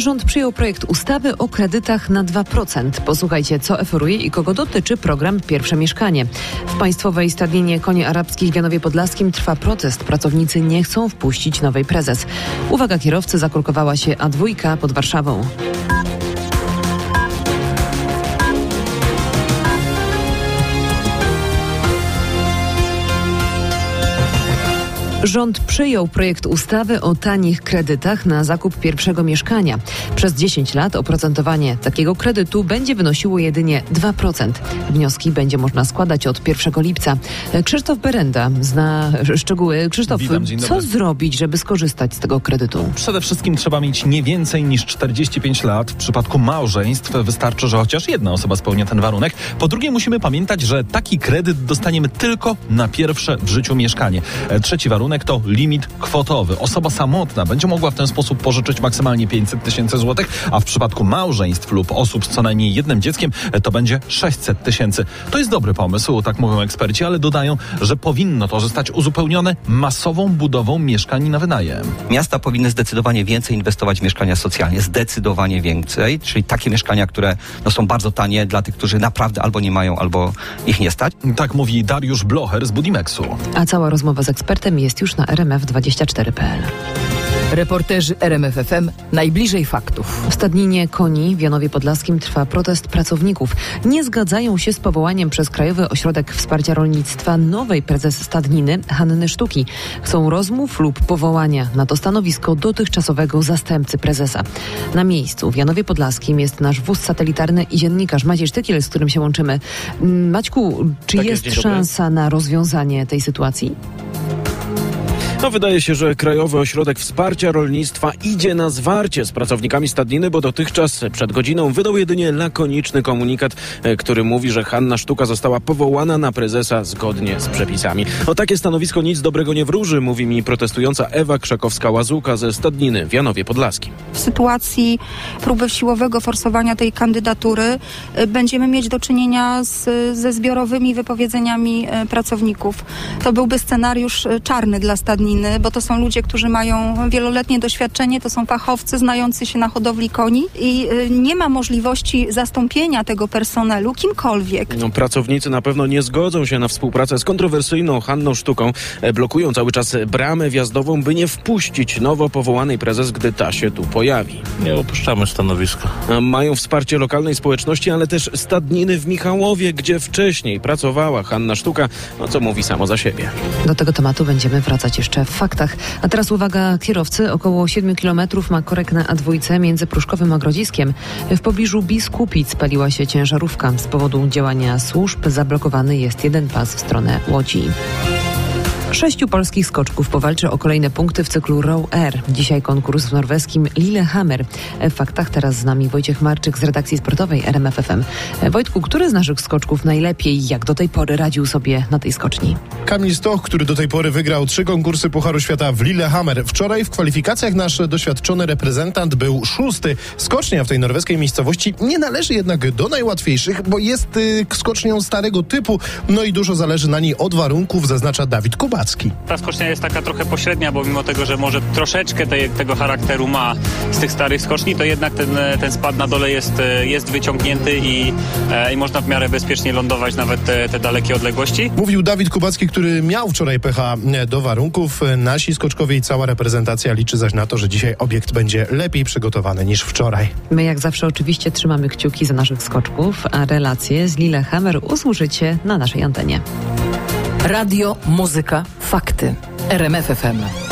Rząd przyjął projekt ustawy o kredytach na 2%. Posłuchajcie, co oferuje i kogo dotyczy program Pierwsze Mieszkanie. W Państwowej Stadninie Koni Arabskich w Janowie Podlaskim trwa protest. Pracownicy nie chcą wpuścić nowej prezes. Uwaga kierowcy, zakorkowała się A2 pod Warszawą. Rząd przyjął projekt ustawy o tanich kredytach na zakup pierwszego mieszkania. Przez 10 lat oprocentowanie takiego kredytu będzie wynosiło jedynie 2%. Wnioski będzie można składać od 1 lipca. Krzysztof Berenda zna szczegóły. Krzysztof, Witam, co zrobić, żeby skorzystać z tego kredytu? Przede wszystkim trzeba mieć nie więcej niż 45 lat. W przypadku małżeństw wystarczy, że chociaż jedna osoba spełnia ten warunek. Po drugie, musimy pamiętać, że taki kredyt dostaniemy tylko na pierwsze w życiu mieszkanie. Trzeci warunek to limit kwotowy. Osoba samotna będzie mogła w ten sposób pożyczyć maksymalnie 500 tysięcy złotych, a w przypadku małżeństw lub osób z co najmniej jednym dzieckiem e, to będzie 600 tysięcy. To jest dobry pomysł, tak mówią eksperci, ale dodają, że powinno to zostać uzupełnione masową budową mieszkań na wynajem. Miasta powinny zdecydowanie więcej inwestować w mieszkania socjalnie, zdecydowanie więcej, czyli takie mieszkania, które no, są bardzo tanie dla tych, którzy naprawdę albo nie mają, albo ich nie stać. Tak mówi Dariusz Blocher z Budimexu. A cała rozmowa z ekspertem jest już na rmf24.pl. Reporterzy RMFFM najbliżej faktów. W Stadninie Koni w Janowie Podlaskim trwa protest pracowników. Nie zgadzają się z powołaniem przez Krajowy Ośrodek Wsparcia Rolnictwa nowej prezes Stadniny Hanny Sztuki. Chcą rozmów lub powołania na to stanowisko dotychczasowego zastępcy prezesa. Na miejscu w Janowie Podlaskim jest nasz wóz satelitarny i dziennikarz Maciej Sztykiel, z którym się łączymy. Mm, Maćku, czy Tak jest, jest szansa na rozwiązanie tej sytuacji? No wydaje się, że Krajowy Ośrodek Wsparcia Rolnictwa idzie na zwarcie z pracownikami stadniny, bo dotychczas przed godziną wydał jedynie lakoniczny komunikat, e, który mówi, że Hanna Sztuka została powołana na prezesa zgodnie z przepisami. O takie stanowisko nic dobrego nie wróży, mówi mi protestująca Ewa Krzakowska-Łazuka ze stadniny w Janowie Podlaskim. w sytuacji próby siłowego forsowania tej kandydatury y, będziemy mieć do czynienia z, ze zbiorowymi wypowiedzeniami y, pracowników. To byłby scenariusz czarny dla stadniny, bo to są ludzie, którzy mają wieloletnie doświadczenie, to są fachowcy znający się na hodowli koni i y, nie ma możliwości zastąpienia tego personelu kimkolwiek. No, pracownicy na pewno nie zgodzą się na współpracę z kontrowersyjną Hanną Sztuką. E, Blokują cały czas bramę wjazdową, by nie wpuścić nowo powołanej prezes, gdy ta się tu pojawi. Nie opuszczamy stanowiska. Mają wsparcie lokalnej społeczności, ale też stadniny w Michałowie, gdzie wcześniej pracowała Hanna Sztuka, no co mówi samo za siebie. Do tego tematu będziemy wracać jeszcze w faktach. A teraz uwaga kierowcy. Około 7 kilometrów ma korek na A2 między Pruszkowym a Grodziskiem. W pobliżu Biskupic paliła się ciężarówka. Z powodu działania służb zablokowany jest jeden pas w stronę Łodzi. Sześciu polskich skoczków powalczy o kolejne punkty w cyklu Row Air. Dzisiaj konkurs w norweskim Lillehammer. W faktach teraz z nami Wojciech Marczyk z redakcji sportowej RMFFM. Wojtku, który z naszych skoczków najlepiej, jak do tej pory radził sobie na tej skoczni? Kamil Stoch, który do tej pory wygrał trzy konkursy Pucharu Świata w Lillehammer. Wczoraj w kwalifikacjach nasz doświadczony reprezentant był szósty. Skocznia w tej norweskiej miejscowości nie należy jednak do najłatwiejszych, bo jest y, skocznią starego typu, no i dużo zależy na niej od warunków, zaznacza Dawid Ta skocznia jest taka trochę pośrednia, bo mimo tego, że może troszeczkę tej, tego charakteru ma z tych starych skoczni, to jednak ten, ten spad na dole jest, jest wyciągnięty i, e, i można w miarę bezpiecznie lądować nawet te, te dalekie odległości. Mówił Dawid Kubacki, który miał wczoraj pecha e, do warunków. E, Nasi skoczkowie i cała reprezentacja liczy zaś na to, że dzisiaj obiekt będzie lepiej przygotowany niż wczoraj. My jak zawsze oczywiście trzymamy kciuki za naszych skoczków, a relacje z Lillehammer usłyszycie na naszej antenie. Radio, muzyka, fakty. RMFFM.